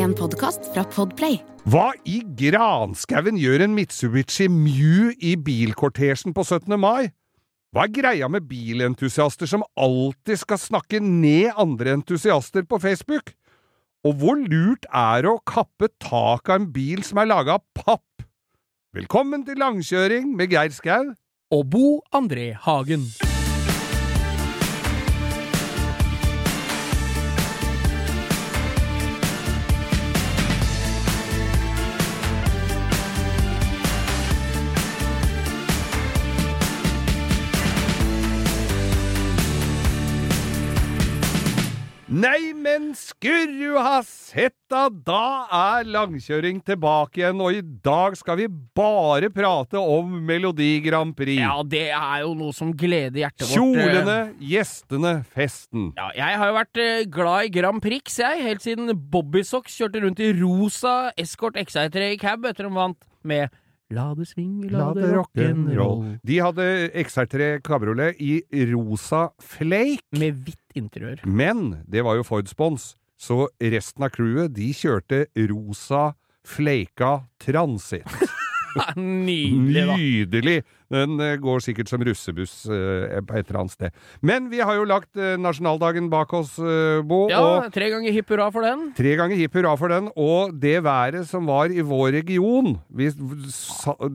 En podkast fra Podplay. Hva i granskauen gjør en Mitsubishi Mew i bilkortesjen på 17. mai? Hva er greia med bilentusiaster som alltid skal snakke ned andre entusiaster på Facebook? Og hvor lurt er det å kappe tak av en bil som er laga av papp? Velkommen til langkjøring med Geir Skau. og Bo André Hagen. Nei, men skurru ha sett da, da er langkjøring tilbake igjen, og i dag skal vi bare prate om Melodi Grand Prix. Ja, det er jo noe som gleder hjertet vårt. Kjolene, gjestene, festen. Ja, jeg har jo vært eh, glad i Grand Prix, jeg, helt siden Bobby Socks kjørte rundt i rosa Escort XI3 i cab etter de vant med La det swinge, la, det rock'n'roll. De hadde XR3 kabriolet i rosa flake, Med hvitt interiør. men det var jo Ford Spons, så resten av crewet de kjørte rosa fleika transit. Nydelig, da. Nydelig! Den eh, går sikkert som russebuss eh, på et eller annet sted. Men vi har jo lagt eh, nasjonaldagen bak oss, eh, Bo. Ja, og tre ganger hipp hurra for den. Tre ganger hipp hurra for den, og det været som var i vår region vi,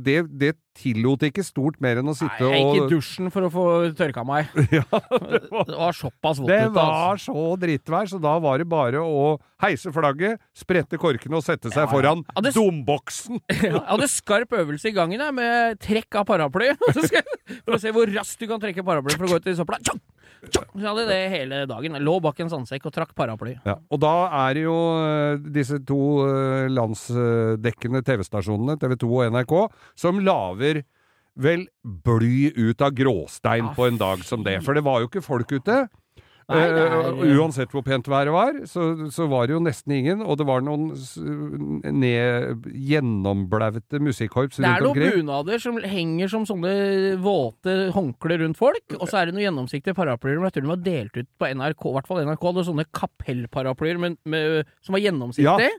det, det tillot ikke stort mer enn å sitte Nei, sitte jeg gikk i dusjen for å få tørka meg. ja, Det var såpass vått Det ute, altså. var så drittvær, så da var det bare å heise flagget, sprette korkene og sette seg Ja, ja. foran domboksen. Jeg hadde skarp øvelse i gangen jeg, med trekk av paraply. Jeg- For å se hvor raskt du kan trekke paraply for å gå ut i søpla. Så jeg hadde det hele dagen. Jeg lå bak en sandsekk og trakk paraply. Ja, og da er jo eh, disse to eh, landsdekkende TV-stasjonene, TV 2 og NRK, som lager vel bly ut av gråstein på en dag som det. For det var jo ikke folk ute. Nei, er- Eh, uansett hvor pent været var, så, så var det jo nesten ingen. Og det var noen ned, gjennomblaute musikkorps Det er noen bunader som henger som sånne våte håndklær rundt folk, og så er det noen gjennomsiktige paraplyer. Jeg tror de var delt ut på NRK, i hvert fall NRK hadde sånne kapellparaplyer som var gjennomsiktige.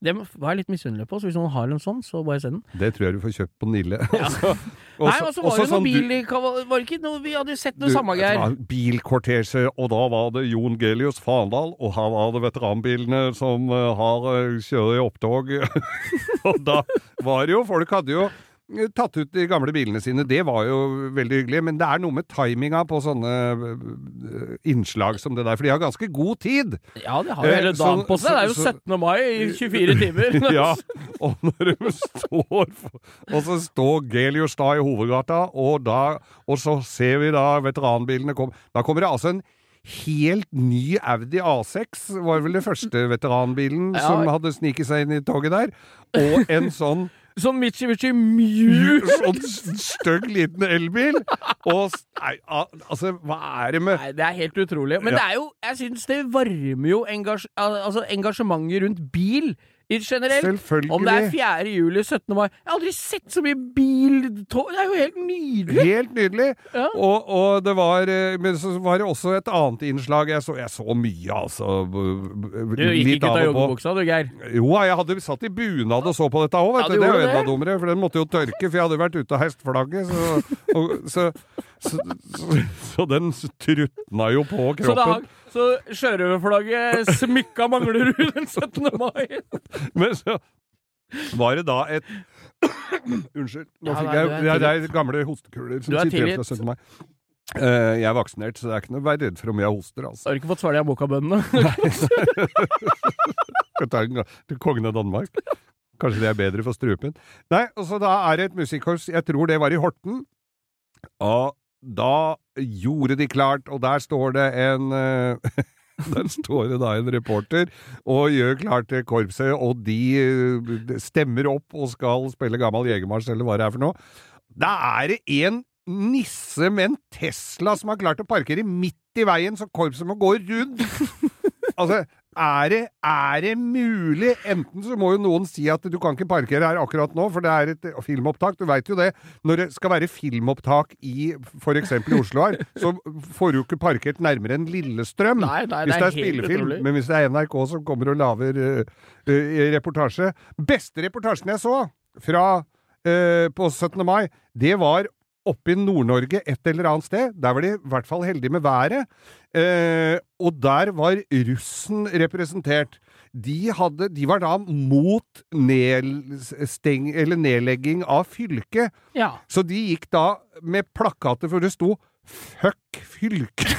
Det var jeg litt misunnelig på, så hvis noen har en sånn, så bare send den. Det tror jeg du får kjøpt på Nille. Også- Nei, og så var det noe sånn du- bil i Var det ikke noe Vi hadde sett noe samme, du Geir. Bilkortesje, og da var det Jon Gelius Fandal, og her var det veteranbilene som eh, har uh, kjører i opptog. og da var det jo Folk hadde jo eh, tatt ut de gamle bilene sine, det var jo veldig hyggelig, men det er noe med timinga på sånne eh, innslag som det der, for de har ganske god tid. Ja, de har jo hele Eh, dagen så- på seg. Det er jo 17. mai i 24 timer. ja, og når de står Og så står Gelius da i hovedgata, og, da, og så ser vi da veteranbilene komme. Da kommer det altså en helt ny Audi A6, var vel den første veteranbilen Ja. som hadde sniket seg inn i toget der, og en sånn Sånn Mitsubishi Mew. sånn stygg liten elbil. Og Nei, altså, hva er det med Nei, det er helt utrolig. Men Ja. det er jo, jeg syns det varmer jo engasj altså engasjementet rundt bil generelt. Selvfølgelig. Om det er 4. juli, 17. mai Jeg har aldri sett så mye biltog. Det er jo helt nydelig! Helt nydelig. Ja. Og, og det var eh, Men så var det også et annet innslag. Jeg så, jeg så mye, altså. Du gikk ikke ut av joggebuksa du, Geir. Jo, jeg hadde satt i bunad og så på dette òg, vet Ja, du. Det er jo enda dummere, for den måtte jo tørke, for jeg hadde vært ute og heist flagget, så, og, så, så, så, så den trutna jo på Så, kroppen. så sjørøverflagget smykka Manglerud den 17. mai. Men så var det da et Unnskyld. Nå Ja, fikk nei, jeg er Det er gamle hostekuler som er sitter igjen fra tilgitt. 17. mai. Uh, jeg er vaksinert, så det er ikke noe vær redd for om jeg hoster, altså. Har du ikke fått svelge ta den til kongen av Danmark. Kanskje det er bedre for strupen. Nei, og så da er det et musikkorps, jeg tror det var i Horten, og da gjorde de klart, og der står det en eh, Der står det da en reporter og gjør klart til korpset, og de eh, stemmer opp og skal spille gammel jegermarsj, eller hva det er for noe. Da er det en nisse med en Tesla som har klart å parkere midt i veien, så korpset må gå rundt. Altså, er det, er det mulig? Enten så må jo noen si at du kan ikke parkere her akkurat nå, for det er et filmopptak. Du veit jo det. Når det skal være filmopptak i f.eks. i Oslo her, så får du ikke parkert nærmere enn Lillestrøm. Nei, nei, hvis det det er er spillefilm. Men hvis det er NRK som kommer og lager uh, uh, reportasje Beste reportasjen jeg så fra uh, på 17. mai, det var oppe i Nord-Norge et eller annet sted. Der var de i hvert fall heldige med været. Eh, og der var russen representert. De, hadde, de var da mot nedsteng, eller nedlegging av fylket. Ja. Så de gikk da med plakater hvor det sto 'fuck fylke'.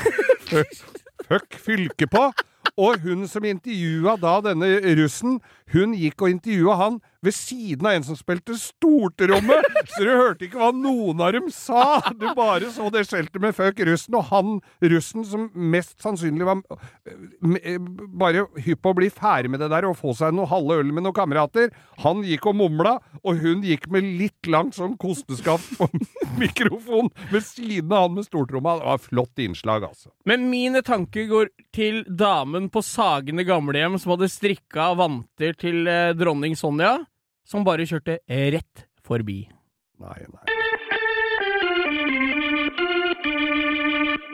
fuck fylke på. Og hun som intervjua da denne russen, hun gikk og intervjua han ved siden av en som spilte stortrommet, så du hørte ikke hva noen av dem sa! Du bare så det skjeltet med fuck russen, og han russen som mest sannsynlig var eh, bare hypp på å bli ferdig med det der og få seg noe halve øl med noen kamerater, han gikk og mumla, og hun gikk med litt langt sånn kosteskaft på mikrofon ved siden av han med stortromma. Det var et flott innslag, altså. Men mine tanker går til damen på Sagene gamlehjem som hadde strikka vanter til eh, dronning Sonja, som bare kjørte rett forbi. Nei, nei.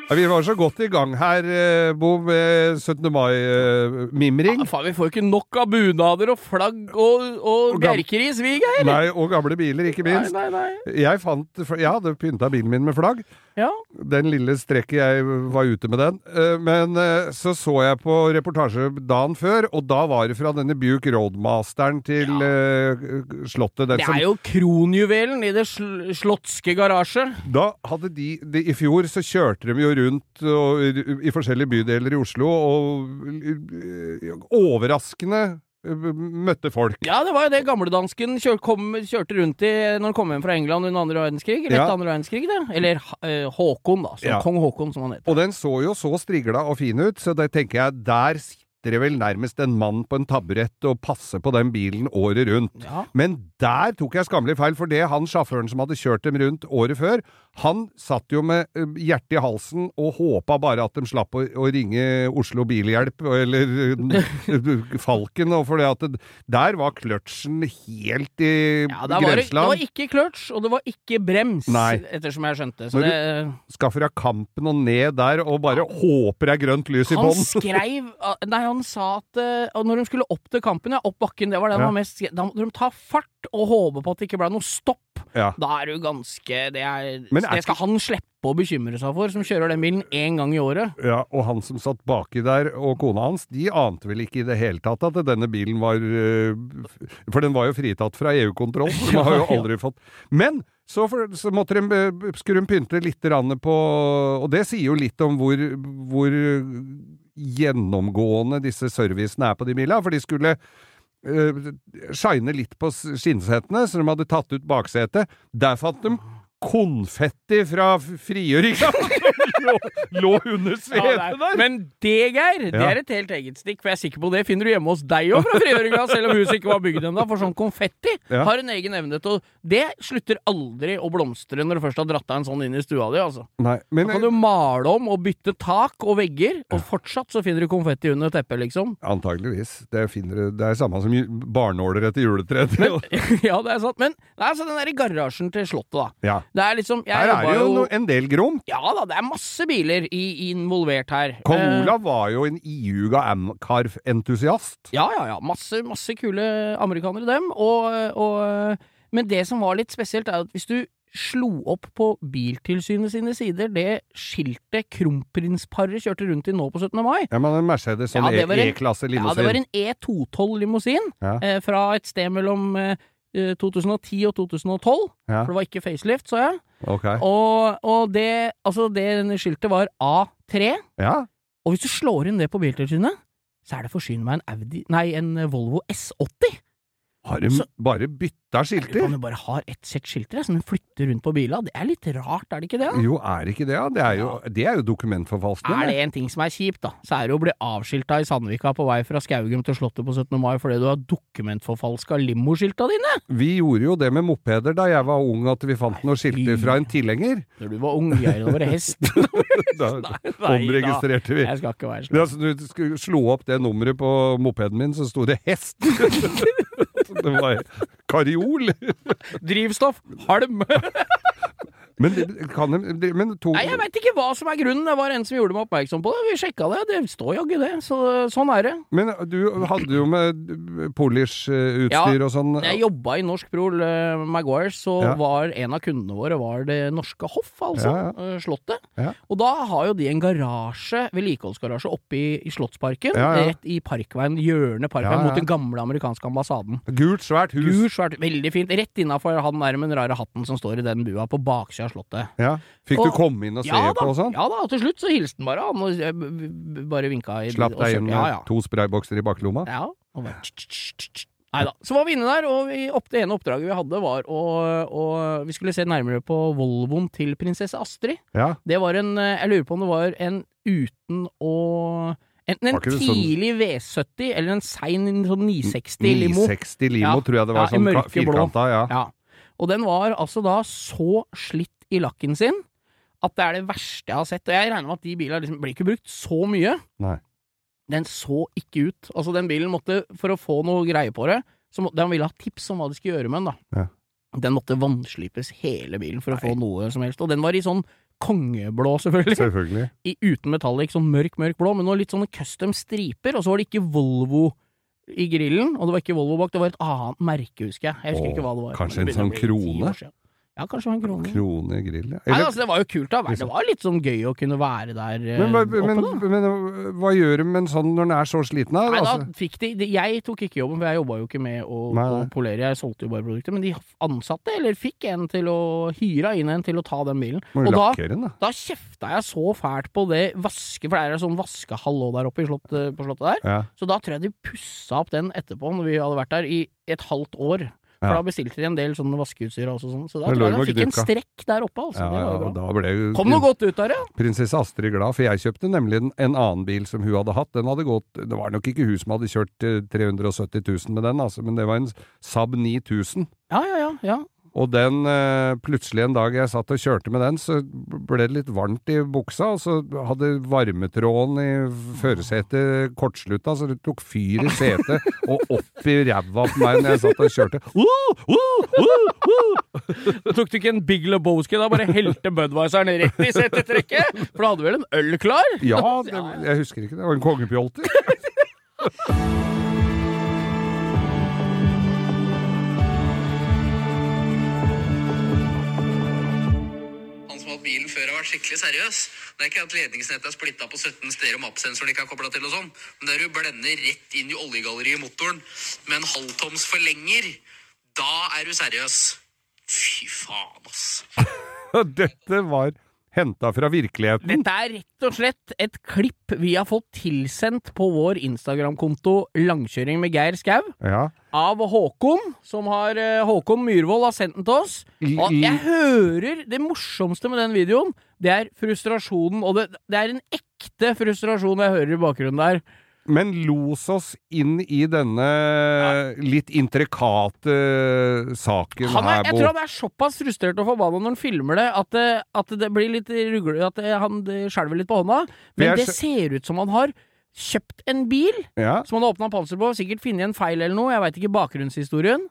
Ja, vi var så godt i gang her, eh, Bo, med 17. mai-mimring. Ja, faen, vi får ikke nok av bunader og flagg og, og Og bjerkeris, vi, Geir. Nei, og gamle biler, ikke minst. nei, nei. Jeg fant Jeg hadde pynta bilen min med flagg. Ja. Den lille strekket jeg var ute med den. Eh, Men eh, så så jeg på reportasje dagen før, og da var det fra denne Buick Roadmasteren til ja. Slottet. Det er jo kronjuvelen i det sl slotske garasje. Da hadde de, de I fjor så kjørte de jo rundt og, i forskjellige bydeler i Oslo og eh, overraskende eh, møtte folk. Ja, det var jo det gamledansken kjør, kom, kjørte rundt i når han kom hjem fra England under andre verdenskrig. Eller Ja. andre verdenskrig, det. Eller eh, Håkon, da. Ja. Kong Håkon, som han heter. Og den så jo så strigla og fin ut, så det tenker jeg, der sitter det vel nærmest en mann på en taburett og passer på den bilen året rundt. Ja. Men der tok jeg skammelig feil, for det han sjåføren som hadde kjørt dem rundt året før, han satt jo med hjertet i halsen og håpa bare at de slapp å, å ringe Oslo Bilhjelp eller Falken, og fordi at det, der var kløtsjen helt i Ja, det var, det grenseland. var ikke kløtsj, og det var ikke brems, Nei. ettersom jeg skjønte. Så Når det, Skal fra Kampen og ned der og bare håper det er grønt lys i han bånn. skreiv Nei, han sa at eh, og når de skulle opp til kampen, ja, opp bakken, det var det Ja. han var mest Da måtte de ta fart og håpe på at det ikke ble noe stopp. Ja. Da er du ganske Det, er, er det skal han slippe å bekymre seg for, som kjører den bilen én gang i året. Ja, og han som satt baki der, og kona hans, de ante vel ikke i det hele tatt at denne bilen var øh, For den var jo fritatt fra EU-kontroll, så man har jo aldri fått Men så, for, så måtte de, øh, skulle de pynte litt på Og det sier jo litt om hvor, hvor gjennomgående disse servicene er på de bilene, for de skulle uh, shine litt på skinnsettene så de hadde tatt ut baksetet. Der fant de konfetti fra frigjøringa! lå, lå under Ja, setet er- der! Men det, Geir, det Ja. er et helt eget stikk, for jeg er sikker på det finner du hjemme hos deg òg fra frigjøringa, selv om huset ikke var bygd ennå. For sånn konfetti Ja. har en egen evne til å Det slutter aldri å blomstre når du først har dratt deg en sånn inn i stua di, altså. Nei, men Da kan du male om og bytte tak og vegger, og fortsatt så finner du konfetti under teppet, liksom. Antageligvis. Det, finner, det er samme som barnåler etter juletreet. ja, det er sant. Men nei, altså, den der i garasjen til Slottet, da. Ja. Det er liksom jeg Her er det jo jo, en del grom. Ja da, det er masse biler i, involvert her. Kong Eh, Olav var jo en iuga Amcar-entusiast. Ja, ja, ja. Masse, masse kule amerikanere, dem. Og, og, men det som var litt spesielt, er at hvis du slo opp på Biltilsynet sine sider det skiltet kronprinsparet kjørte rundt i nå på 17. mai Ja, men en Mercedes sånn Ja, det var en- E-klasse Ja, det var en E212-limousin Ja. eh, fra et sted mellom eh, 2010 og 2012. Ja, For det var ikke facelift, så jeg. Okay. Og, og det, altså det skiltet var A3. Ja, Og hvis du slår inn det på Biltilsynet, så er det forsynet med en Audi Nei, en Volvo S80. Har de Så- bare bytta skilter? Kan du bare ha ett sett skilter, som du flytter rundt på bila? Det er litt rart, er det ikke det? da? Jo, er det ikke det? Ja? Det er jo, det er jo dokumentforfalskning. Er det en ting som er kjipt, da, så er det å bli avskilta i Sandvika på vei fra Skaugum til Slottet på 17. mai fordi du har dokumentforfalska limoskilta dine! Vi gjorde jo det med mopeder da jeg var ung, at vi fant noen skilter fra en tilhenger. Når du var ung, Geir, da var det hest. Da omregistrerte vi. Jeg skal ikke være slik. Ja, du skulle slå opp det nummeret på mopeden min, så sto det hest. det var karjol. Drivstoff! Halm! Men, kan de, men to Nei, jeg veit ikke hva som er grunnen. Det var en som gjorde meg oppmerksom på det. Vi sjekka det. Det står jaggu det. Så sånn er det. Men du hadde jo med polish-utstyr og sånn. Jeg jobba i Norsk Prol uh, Maguires, så Ja. var en av kundene våre var det norske hoff, altså. Ja, eh, Slottet. Ja. Og da har jo de en garasje, vedlikeholdsgarasje, oppe i, i Slottsparken. Ja, ja. Rett i Parkveien, hjørnet Parkveien, Ja, ja. mot den gamle amerikanske ambassaden. Gult, svært hus. Gult, svært, veldig fint. Rett innafor han der med den rare hatten som står i den bua på baksida av Slottet. Ja. Fikk du komme inn og se Ja på og sånn? ja da, til slutt så hilste han bare. Han b- bare vinka i Slapp deg inn med Ja, ja. to spraybokser i baklomma? Ja, og bare Nei da. Så var vi inne der, og vi, opp, det ene oppdraget vi hadde var å, å Vi skulle se nærmere på Volvoen til prinsesse Astrid. Ja. Det var en eh, Jeg lurer på om det var en uten å Enten en tidlig sånn- tidlig V70 eller en sein sånn 960 limo. 960 limo, Ja. tror jeg det var. Ja, sånn firkanta, ja. Ja. Og den var altså da så slitt i lakken sin at det er det verste jeg har sett. Og jeg regner med at de bilene liksom blir ikke brukt så mye. Nei. Den så ikke ut. Altså, den bilen måtte, for å få noe greie på det, så må, den ville ha tips om hva de skulle gjøre med den, da. Ja. Den måtte vannslipes hele bilen for å få noe som helst. Og den var i sånn kongeblå, selvfølgelig. Selvfølgelig. I, uten metallic, sånn mørk, mørk blå, men noe litt sånne custom striper. Og så var det ikke Volvo i grillen, og det var ikke Volvo bak, det var et annet merke, husker jeg. Jeg husker Åh, ikke hva det var. kanskje en sånn krone? Ja, kanskje det var en krone. Krone grill, ja. Nei, altså, det var jo kult, da. Det var litt sånn gøy å kunne være der eh, men, hva, oppe, men, da. men hva gjør du med en sånn når den er så sliten? Da? Nei, da Altså, fikk de, de Jeg tok ikke jobben, for jeg jobba jo ikke med å, å polere, jeg solgte jo bare produkter. Men de ansatte, eller fikk en til å hyra inn en til å ta den bilen. må Og da, den, da. da kjefta jeg så fælt på det vaske, for det er sånn vaskehall også der oppe i slottet, på slottet der. Ja. Så da tror jeg de pussa opp den etterpå, når vi hadde vært der i et halvt år. For Ja. da bestilte de en del sånne vaskeutstyr også, sånn. så da tror jeg de og fikk en strekk der oppe, altså. Ja, ja, og da ble jo Kom noe godt ut av det? prinsesse Astrid glad, for jeg kjøpte nemlig en, en annen bil som hun hadde hatt. Den hadde gått Det var nok ikke hun som hadde kjørt eh, 370 000 med den, altså, men det var en Saab 9000. Ja, ja, ja. ja. Og den, eh, plutselig en dag jeg satt og kjørte med den, så ble det litt varmt i buksa, og så hadde varmetråden i førersetet kortslutta, så det tok fyr i setet og opp i ræva på meg når jeg satt og kjørte. Uh, uh, uh, uh. Tok du ikke en Big Lebowski, da bare helte Budwiseren rett i setetrekket? For da hadde du vel en øl klar? Ja, det, jeg husker ikke, det var en kongepjolter. bilen før, har vært skikkelig seriøs. Det er ikke at ledningsnettet er splitta på 17 steder og mappsensoren ikke er kobla til og sånn, men der du blender rett inn i oljegalleriet i motoren med en halvtoms forlenger, da er du seriøs. Fy faen, ass. Dette var henta fra virkeligheten. Dette er rett og slett et klipp vi har fått tilsendt på vår Instagram-konto Langkjøring med Geir Skau. Ja. Av Håkon, som har eh, Håkon Myhrvold har sendt den til oss. Og jeg hører Det morsomste med den videoen, det er frustrasjonen, og det, det er en ekte frustrasjon jeg hører i bakgrunnen der. Men los oss inn i denne litt intrikate saken Han er, her, jeg tror han er såpass frustrert og forbanna når han filmer det, at det, at det blir litt rugle... At han det skjelver litt på hånda. Men er det ser ut som han har kjøpt en bil Ja. som han har åpna panser på, sikkert funnet en feil eller noe, jeg veit ikke bakgrunnshistorien.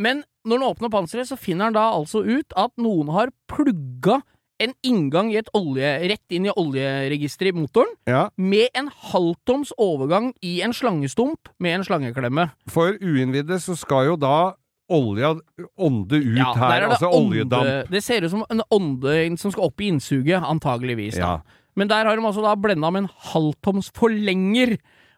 Men når han åpner panseret, så finner han da altså ut at noen har plugga en inngang i et olje, rett inn i oljeregisteret i motoren, ja. med en halvtoms overgang i en slangestump med en slangeklemme. For uinnvidde så skal jo da olja ånde ut Ja, her, er altså oljedamp. Det ser ut som en ånde som skal opp i innsuget, antageligvis. Da. Ja. Men der har de altså da blenda med en halvtoms forlenger.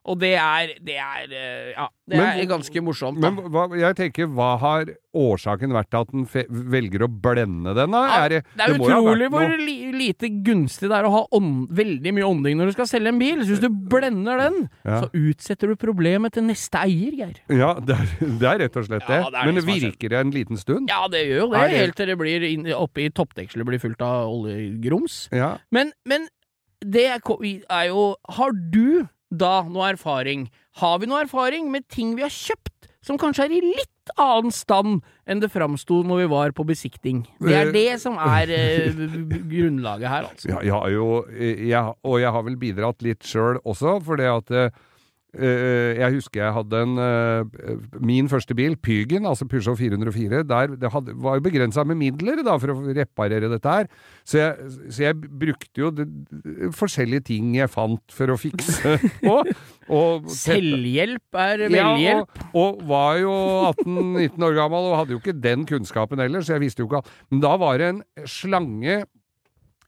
Og det er, det er eh, Ja, det Men- er ganske morsomt. Da. Men hva, jeg tenker, hva har årsaken vært til at den velger å blende den, da? Ja, Er det, det er det utrolig hvor li lite gunstig det er å ha ånd veldig mye ånding når du skal selge en bil. Så hvis du blender den, Ja. så utsetter du problemet til neste eier, Geir. Ja, det er, det er rett og slett det. Ja, Men det virker det en liten stund? Ja, det gjør jo det, det- helt til det blir inn, oppe i toppdekselet blir fullt av oljegrums. Ja. Men, men det er jo Har du da noe erfaring? Har vi noe erfaring med ting vi har kjøpt som kanskje er i litt annen stand enn det framsto når vi var på besikting? Det er Eh, det som er eh, grunnlaget her, altså. Ja, jeg jo jeg, Og jeg har vel bidratt litt sjøl også, for det at eh, eh, jeg husker jeg hadde en eh, Min første bil, Pygen, altså Peugeot 404, der det hadde, var jo begrensa med midler da, for å reparere dette her. Så jeg, så jeg brukte jo det, forskjellige ting jeg fant for å fikse på. Selvhjelp er Ja, velhjelp. og, og var jo 18-19 år gammel og hadde jo ikke den kunnskapen heller, så jeg visste jo ikke. Men da var det en slange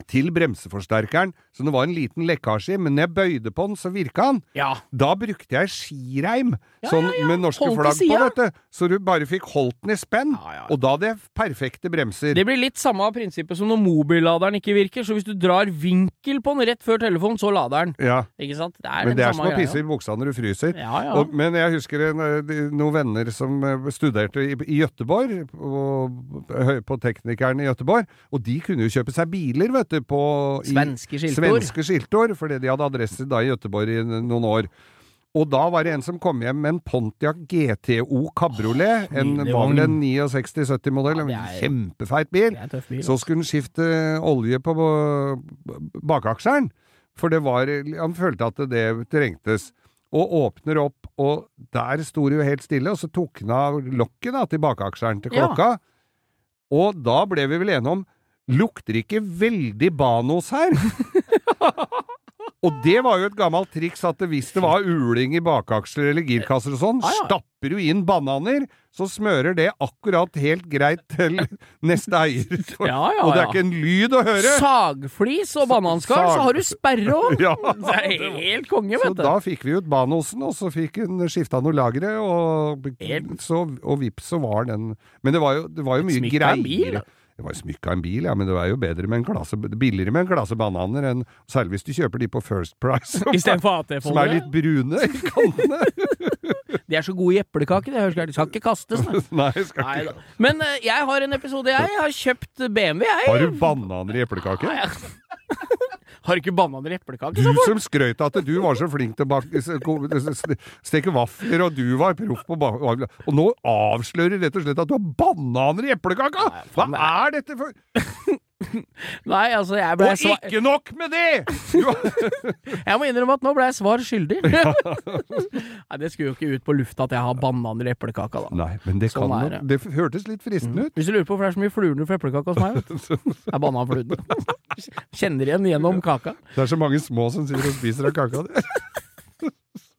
til bremseforsterkeren, så det var en liten lekkasje i, men når jeg bøyde på den, så virka den. Ja. Da brukte jeg skireim, sånn med norske Holdt flagg på, vet du. Så du bare fikk holdt den i spenn. Og da hadde jeg perfekte bremser. Det blir litt samme prinsippet som når mobilladeren ikke virker. Så hvis du drar vinkel på den rett før telefonen, så lader den. Ja, Ikke sant? Det er men det er som å pisse i buksa når du fryser. Ja, ja. Og, men jeg husker en, eh, noen venner som eh, studerte i, i Gøteborg, på, på Teknikeren i Gøteborg, og de kunne jo kjøpe seg biler, vet du, på i- Svenske skiltord. Svenske skiltord, fordi de hadde adresse da i Gøteborg i noen år. Og da var det en som kom hjem med en Pontiac GTO Cabriolet, en, var vel en 69-70-modell, Ja, en kjempefeit bil. Bil. Så skulle han skifte olje på bakaksjeren, for det var Han følte at det trengtes. Og åpner opp, og der sto det jo helt stille, og så tok han av lokket da, til bakaksjeren til Ja. klokka. Og da ble vi vel enige om Lukter ikke veldig Banos her? Og det var jo et gammelt triks at hvis det var uling i bakaksler eller girkasser og sånn, stapper du inn bananer, så smører det akkurat helt greit til neste eier. Ja, ja, og det er ikke en lyd å høre! Sagflis og bananskall, Sag- så har du sperre òg! Ja, det er helt konge, vet du. Så da fikk vi ut Banosen, og så fikk hun skifta noe lagre, og, så, og vips, så var den Men det var jo, det var jo mye greier. bil. Det var smykk av en bil, ja, men det er jo bedre med en klasse, billigere med en klasse bananer enn Særlig hvis du kjøper de på First Price, som, Istedenfor som er litt brune i kantene. De er så gode i eplekake, ut. Skal ikke kastes, nei. Skal Nei ikke. Men eh, jeg har en episode, jeg. Jeg har kjøpt BMW, jeg. Har du bananer i eplekake? Nei, jeg- Har du ikke bananer i eplekake? Du som skrøt at du var så flink til å steke vafler, og du var proff på vafler. Og nå avslører rett og slett at du har bananer i eplekaka! Hva er dette for Nei, altså, jeg ble Og svar... ikke nok med det! Jeg må innrømme at nå ble jeg svar skyldig. Nei, det skulle jo ikke ut på lufta at jeg har bananer i eplekaka, da. nei, men det, Sånn kan, det. hørtes litt fristende ut. Hvis du lurer på hvorfor det er så mye fluer for eplekaka hos meg, vet. Det er bananfluene. Kjenner igjen gjennom kaka. Det er så mange små som sitter og spiser av kaka di.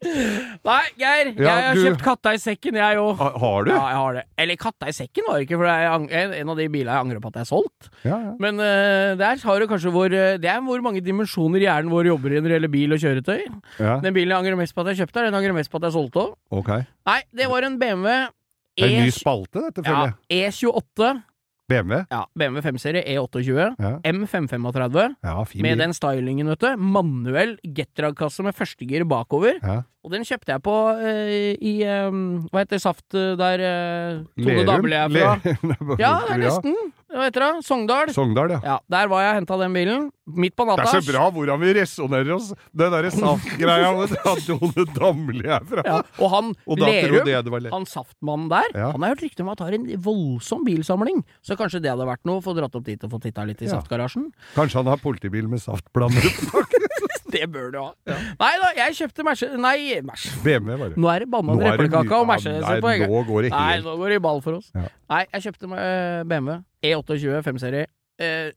Nei, Geir. Ja, jeg har du- kjøpt katta i sekken, jeg òg. Ha- Har du? Ja, jeg har det. Eller katta i sekken var det ikke, for det er en av de bilene jeg angrer på at jeg har solgt. Ja, ja. Men uh, der har du kanskje hvor eh, Det er hvor mange dimensjoner hjernen vår jobber i når det gjelder bil og kjøretøy. ja. Den bilen jeg angrer mest på at jeg kjøpte, den angrer mest på at jeg solgte òg. Okay. Nei, det var en BMW Det er en ny E- spalte, dette, ja, føler jeg. E28. BMW. Ja, BMW 5-serie E28. Ja. M535. ja, fin Med bil. den stylingen, vet du. Manuell Getrag-kasse med førstegir bakover. Ja. Og den kjøpte jeg på uh, i um, Hva heter saft eh, der uh, Tone? Damli er fra? Ja, det er nesten. Hva heter det? Sogndal. Sogndal, ja. Ja, Der var jeg og henta den bilen. Midt på Det er så bra hvordan vi resonnerer oss. Det derre saftgreia med Jone Damli herfra. Ja, og han Og Lerum, det han saftmannen der, Ja. han har hørt rykte om at har en voldsom bilsamling. Så kanskje det hadde vært noe få dratt opp dit og få titta litt i saftgarasjen. Kanskje han har politibil med saftblandere bak. Det bør du ha. Ja. Nei da, jeg kjøpte merse... Nei, merse... BMW, bare. Nå er det banan eplekaka og merse. Nei, nå går det Nei, nå går det i ball for oss. Ja. Nei, jeg kjøpte eh, BMW E28 5-serie. Eh,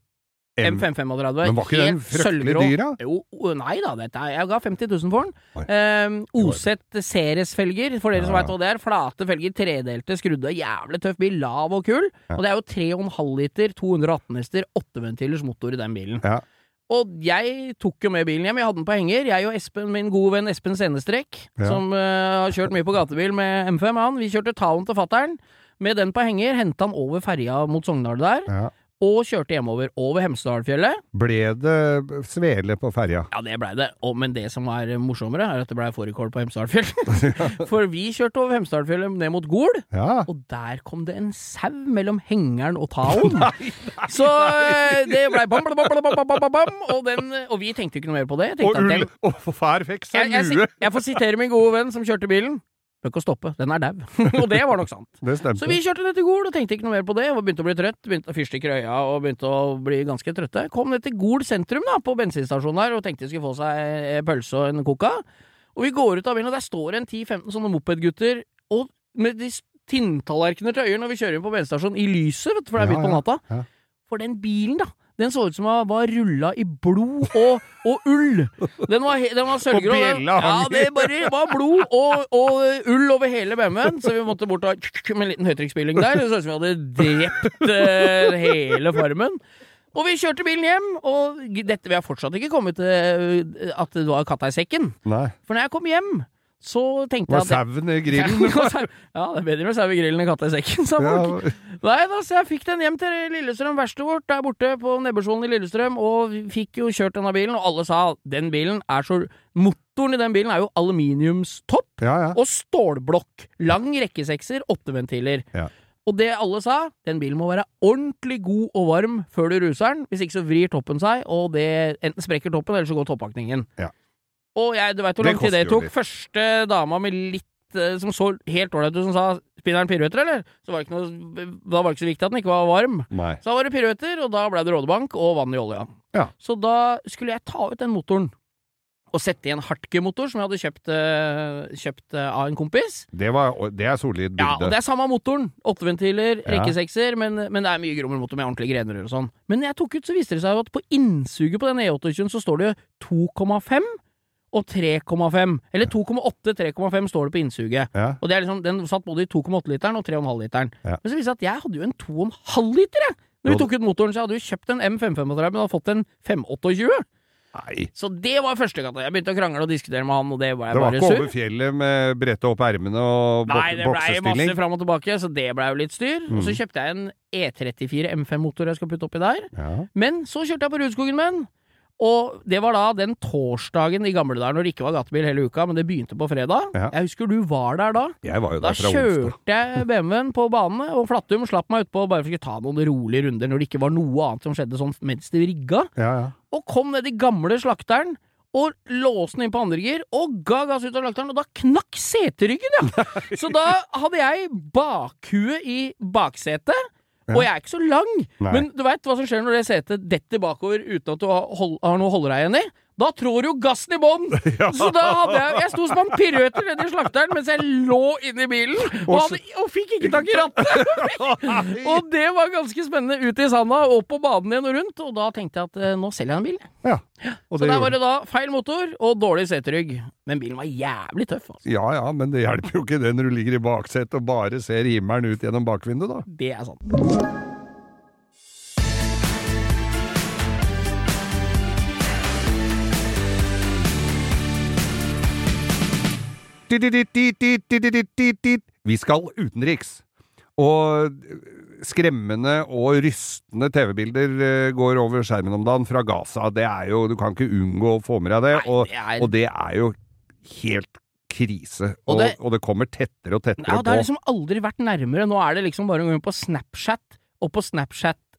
M. M535. Men var ikke den helt fryktelig dyr, da? Jo, nei da, dette er, jeg ga 50 000 for den. Um, Oset Ceres-felger, for dere som Ja. veit hva det er. Flate felger, tredelte, skrudde, jævlig tøff bil. Lav og kul. Ja. Og det er jo 3,5 liter, 218 hester, åtteventilers motor i den bilen. Ja. Og jeg tok jo med bilen hjem. Jeg hadde den på henger. Jeg og Espen, min gode venn Espen Senestrekk, Ja. som uh, har kjørt mye på gatebil med M5, han. Vi kjørte Talen til fattern. Med den på henger henta han over ferja mot Sogndal der, Ja og kjørte hjemover over Hemsedalfjellet. Ble det svele på ferja? Ja, det blei det. Og, men det som er morsommere, er at det blei fårikål på Hemsedalfjell. For vi kjørte over Hemsedalfjellet ned mot Gol, ja. og der kom det en sau mellom hengeren og taoen. Så eh, det blei bam, bam, bam, bam, bam, bam, bam og, den, og, vi tenkte ikke noe mer på det. Og ull! Og fær fikk seg lue! Jeg får sitere min gode venn som kjørte bilen. Bør ikke å stoppe, den er dau. og det var nok sant. Så vi kjørte ned til Gol og tenkte ikke noe mer på det. Og begynte å bli trøtt, begynte å fyrstikke i øya og begynte å bli ganske trøtte. Kom ned til Gol sentrum, da, på bensinstasjonen der, og tenkte de skulle få seg pølse og en coca. Og vi går ut av bilen, og der står en 10-15 sånne mopedgutter og med de tinntallerkener til øyer når vi kjører inn på bensinstasjonen, i lyset, vet du, for det er midt på natta. For den bilen, da. Den så ut som den var rulla i blod og, og ull. Den var, den var sølvgrå. Ja, det bare var blod og, og ull over hele BMW-en, så vi måtte bort og med en liten høytrykksspyling der. Det så ut som vi hadde drept uh, hele farmen. Og vi kjørte bilen hjem, og dette, vi har fortsatt ikke kommet til eh, at det var katta i sekken. Nei. For når jeg kom hjem, så tenkte jeg at sauen i grillen? ja, det er bedre med sau i grillen enn katta i sekken, sa folk. Ja, Nei da, så jeg fikk den hjem til Lillestrøm, verkstedet vårt der borte på Nebbersvolen i Lillestrøm, og fikk jo kjørt denne bilen, og alle sa den bilen er så Motoren i den bilen er jo aluminiumstopp ja. ja. og stålblokk. Lang rekkesekser, åtte ventiler. Ja. Og det alle sa, den bilen må være ordentlig god og varm før du ruser den, hvis ikke så vrir toppen seg, og det enten sprekker toppen, eller så går toppakningen. Ja. Og jeg, du veit hvor lang tid det tok. Første dama med litt eh, som så helt ålreit ut, som sa 'spinner den piruetter', eller? Så var noe, da var det ikke så viktig at den ikke var varm. Nei. Så da var det piruetter, og da ble det rådebank og vann i olja. Ja. Så da skulle jeg ta ut den motoren. Og sette i en Hartke-motor som jeg hadde kjøpt, eh, kjøpt eh, av en kompis. Det, var, det er solid Ja, og det er samme motoren. Åtteventiler, ventiler, Ja. rekkesekser, men, men det er mye grommere motor med ordentlige grener og sånn. Men når jeg tok ut, så viste det seg at på innsuget på den E28-en så står det 2,5 og 3,5. Eller 2,8, 3,5 står det på innsuget. Ja. Og det er liksom, den satt både i 2,8-literen og 3,5-literen. Ja. Men så viste det at jeg hadde jo en 2,5-liter, jeg! Når vi tok ut motoren, så jeg hadde jo kjøpt en M535, men hadde fått en 528. Nei. Så det var første gata. Jeg begynte å krangle og diskutere med han, og det var jeg Det var bare ikke over fjellet med brette opp ermene og boksestilling? Nei, det blei masse fram og tilbake, så det blei jo litt styr. Og så Mm. kjøpte jeg en E34 M5-motor jeg skal putte oppi der. Ja. Men så kjørte jeg på Rudskogen med den. Og det var da den torsdagen i gamle dager når det ikke var gatebil hele uka, men det begynte på fredag. Ja. Jeg husker du var der da. Jeg var jo Da fra onsdag. kjørte jeg BMW-en på banene, og Flattum slapp meg utpå bare for å ta noen rolige runder når det ikke var noe annet som skjedde sånn mens de rigga. Ja, ja. Og kom ned i gamle slakteren. Og låste den inn på andre gir, og ga gass ut av slakteren, og da knakk seteryggen, ja! Så da hadde jeg bakhuet i baksetet, og jeg er ikke så lang, Nei. men du veit hva som skjer når det setet detter bakover uten at du har, noe å holde deg igjen i? Da trår jo gassen i bånn! Så da hadde jeg Jeg sto som en piruetter nedi slakteren mens jeg lå inni bilen, og, hadde, og fikk ikke tak i rattet! og det var ganske spennende. Ut i sanda, opp på banen igjen og rundt, og da tenkte jeg at eh, nå selger jeg en bil. ja. Så der var det da feil motor og dårlig seterygg. Men bilen var jævlig tøff, altså. Ja ja, men det hjelper jo ikke det når du ligger i baksetet og bare ser himmelen ut gjennom bakvinduet, da. Det er sant. Vi skal utenriks. Og skremmende og rystende TV-bilder går over skjermen om dagen fra Gaza. Det er jo Du kan ikke unngå å få med deg det. Og, og det er jo helt krise. Og Og, det- og det kommer tettere og tettere på. Ja, det har liksom aldri vært nærmere. Nå er det liksom bare å gå inn på Snapchat, og på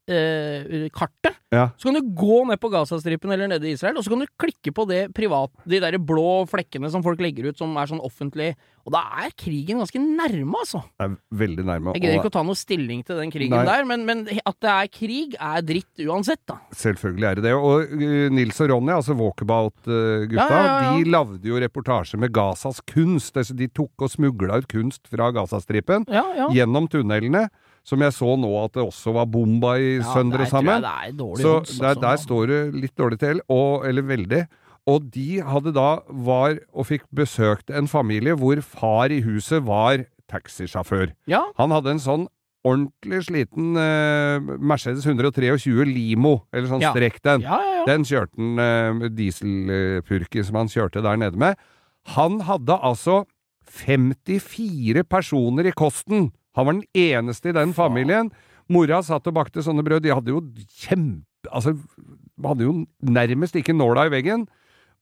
Snapchat-kartet Ja. så kan du gå ned på Gazastripen eller nede i Israel, og så kan du klikke på det privat, de der blå flekkene som folk legger ut som er sånn offentlig. Og da er krigen ganske nærme, altså. Det er veldig nærme. Jeg gidder ikke å ta noe stilling til den krigen Nei. der, men, men at det er krig, er dritt uansett, da. Selvfølgelig er det det. Og uh, Nils og Ronny, altså Walkabout-gutta, Ja, ja, ja, de lagde jo reportasje med Gazas kunst. Altså, de tok og smugla ut kunst fra Gazastripen Ja, ja. gjennom tunnelene. Som jeg så nå at det også var bomba i Ja, søndre sammen. Så odds, der, der står det litt dårlig til, og, eller veldig. Og de hadde da var og fikk besøkt en familie hvor far i huset var taxisjåfør. Ja, Han hadde en sånn ordentlig sliten eh, Mercedes 123 Limo, eller sånn Ja. strekk den. Ja, ja. Den kjørte han eh, dieselpurke som han kjørte der nede med. Han hadde altså 54 personer i kosten. Han var den eneste i den familien. Mora satt og bakte sånne brød. De hadde jo kjempe... Altså, hadde jo nærmest ikke nåla i veggen.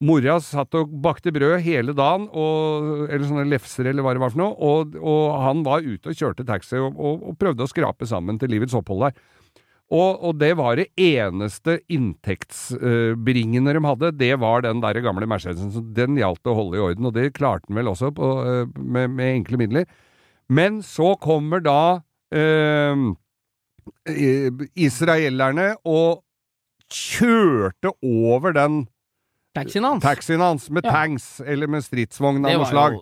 Mora satt og bakte brød hele dagen, og, eller sånne lefser eller hva det var for noe, og, og han var ute og kjørte taxi og, og, og prøvde å skrape sammen til livets opphold der. Og, det var det eneste inntektsbringende de hadde, det var den der gamle Mercedesen. Så den gjaldt å holde i orden, og det klarte han vel også på, eh, med, med enkle midler. Men så kommer da eh, eh, israelerne og kjørte over den Taxien hans. taxien hans med Ja. tanks, eller med stridsvogn av noe slag.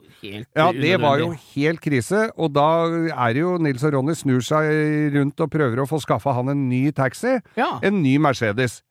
Ja, det var jo helt krise, og da er det jo Nils og Ronny snur seg rundt og prøver å få skaffa han en ny taxi, Ja. en ny Mercedes.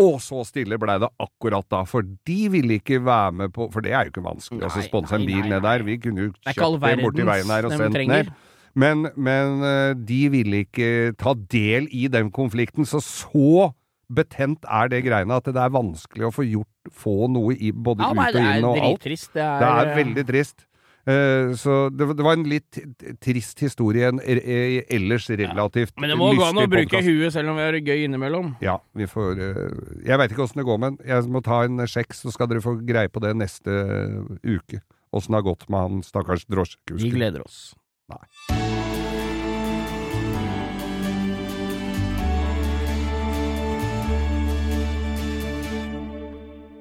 Og så stille blei det akkurat da, for de ville ikke være med på For det er jo ikke vanskelig å Nei, sponse en bil nei, ned der, vi kunne jo kjøpt det borti veien her og sendt ned. Men, men eh, de ville ikke ta del i den konflikten, så så betent er det greiene at det er vanskelig å få gjort få noe i både Ja, ut og inn og alt. Det er, Det er eh, veldig trist. Eh, så det, var- en litt trist historie, en ellers relativt ellers relativt Men det må gå an å bruke huet selv om vi har det gøy innimellom. Ja, vi får eh, Jeg veit ikke åssen det går, men jeg må ta en sjekk, så skal dere få greie på det neste uke. Åssen det har gått med han stakkars Vi gleder oss.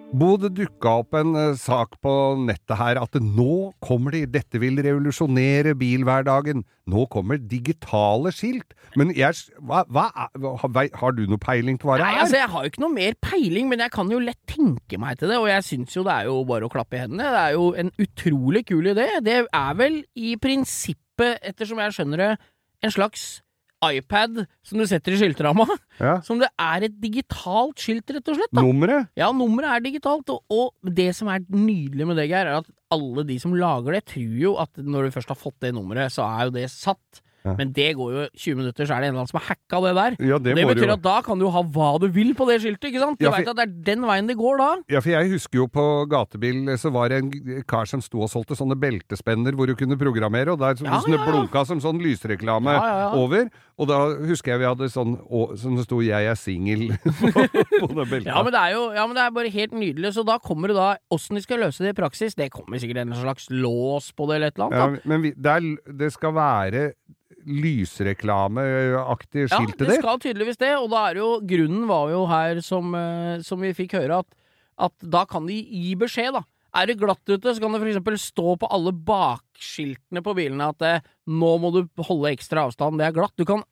Bo, det dukka opp en eh, sak på nettet her at nå kommer de, dette vil revolusjonere bilhverdagen. Nå kommer digitale skilt. Men jeg, hva, hva har du noe peiling på hva det er? Nei, altså Jeg har jo ikke noe mer peiling, men jeg kan jo lett tenke meg til det. Og jeg syns jo det er jo bare å klappe i hendene. Det er jo en utrolig kul idé. Det er vel i prinsippet, ettersom jeg skjønner det, en slags iPad som du setter i skiltramma. Ja. Som det er et digitalt skilt, rett og slett. da. Nummeret? Ja, nummeret er digitalt, og, og det som er nydelig med det, Geir, er at alle de som lager det, tror jo at når du først har fått det nummeret, så er jo det satt. Ja. Men det går jo 20 minutter, så er det en eller annen som har hacka det der. Ja, Det, det, betyr at da kan du ha hva du vil på det skiltet, ikke sant? Du Ja, veit at det er den veien det går da. Ja, for jeg husker jo på gatebil så var det en kar som sto og solgte sånne beltespenner hvor du kunne programmere, og der Ja, ja, ja. blunka som sånn lysreklame Ja, ja, ja. over. Og da husker jeg vi hadde sånn å, som det sto 'Jeg er singel' på det beltet. Ja men, det er jo ja, men det er bare helt nydelig. Så da kommer det da Åssen de skal løse det i praksis, det kommer sikkert en slags lås på det eller et eller annet. da. men vi, det, er, det skal være lysreklameaktig Ja, skilt til det det? skal tydeligvis det, og da er jo Grunnen var jo her, som, eh, som vi fikk høre, at, at da kan de gi beskjed, da. Er det glatt ute, så kan det for eksempel stå på alle bakskiltene på bilene at eh, nå må du holde ekstra avstand, det er glatt. Du kan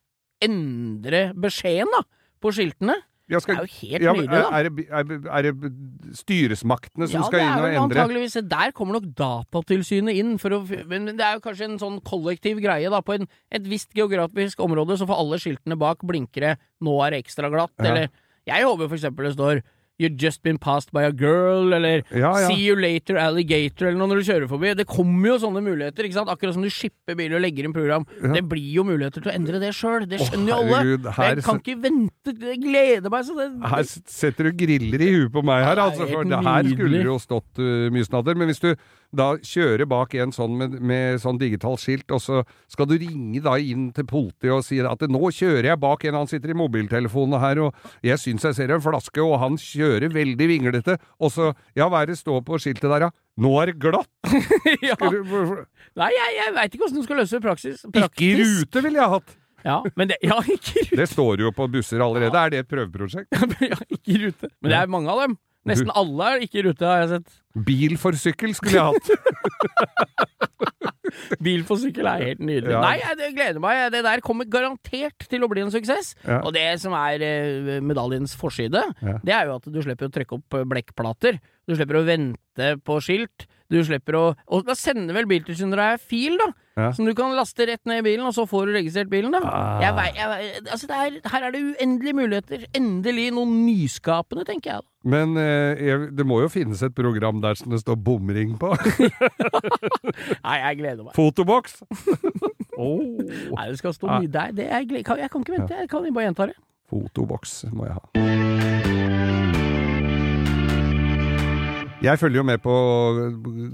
endre beskjeden, da, på skiltene. Ja, Det er jo helt ja, nydelig, da. er, er, det, er, det- er det styresmaktene som ja, skal det inn er og endre? antageligvis Der kommer nok Datatilsynet inn, å, men det er jo kanskje en sånn kollektiv greie. da På en, et visst geografisk område så får alle skiltene bak blinkere 'nå er det ekstra glatt', Ja. eller Jeg håper for eksempel det står 'You just been passed by a girl', eller Ja, ja. 'See you later, alligator', eller noe når du kjører forbi. Det kommer jo sånne muligheter, ikke sant? Akkurat som du shipper biler og legger inn program. Ja. Det blir jo muligheter til å endre det sjøl, det skjønner jo alle. herregud, Jeg kan ikke vente, jeg gleder meg så det Her setter du griller i huet på meg her, altså, for det her skulle det jo stått uh, mye snadder. Men hvis du da kjører bak en sånn med, med sånn digitalt skilt, og så skal du ringe da inn til politiet og si at nå kjører jeg bak en, han sitter i mobiltelefonen her, og jeg syns jeg ser en flaske, og han kjører veldig vinglete, og så, ja, hva er det står på skiltet der, ja? Nå er det glatt! ja. Du- Nei, jeg, jeg veit ikke åssen du skal løse det praksis. Ikke i rute ville jeg hatt! Ja, men det, ja, ikke i rute. Det står jo på busser allerede. Er det et prøveprosjekt? ja, ikke i rute. Men det er mange av dem. Nesten alle er ikke i rute, har jeg sett. Bil for sykkel skulle jeg hatt. Bil for sykkel er helt nydelig. Ja. Nei, jeg gleder meg. Det der kommer garantert til å bli en suksess. Ja. Og det som er eh, medaljens forside, Ja. det er jo at du slipper å trykke opp eh, blekkplater. Du slipper å vente på skilt. Du slipper å Og da sender vel Biltilsynet deg fil, da. Ja. Som du kan laste rett ned i bilen, og så får du registrert bilen, da. Ah. Jeg vei, jeg altså er, her er det uendelige muligheter. Endelig noe nyskapende, tenker jeg. Men eh, jeg, det må jo finnes et program der som det står bomring på. Nei, jeg gleder meg. Fotoboks! Åh, Nei, det skal stå mye der. Er, jeg kan ikke vente. Jeg kan bare gjenta det. fotoboks må jeg ha. Jeg følger jo med på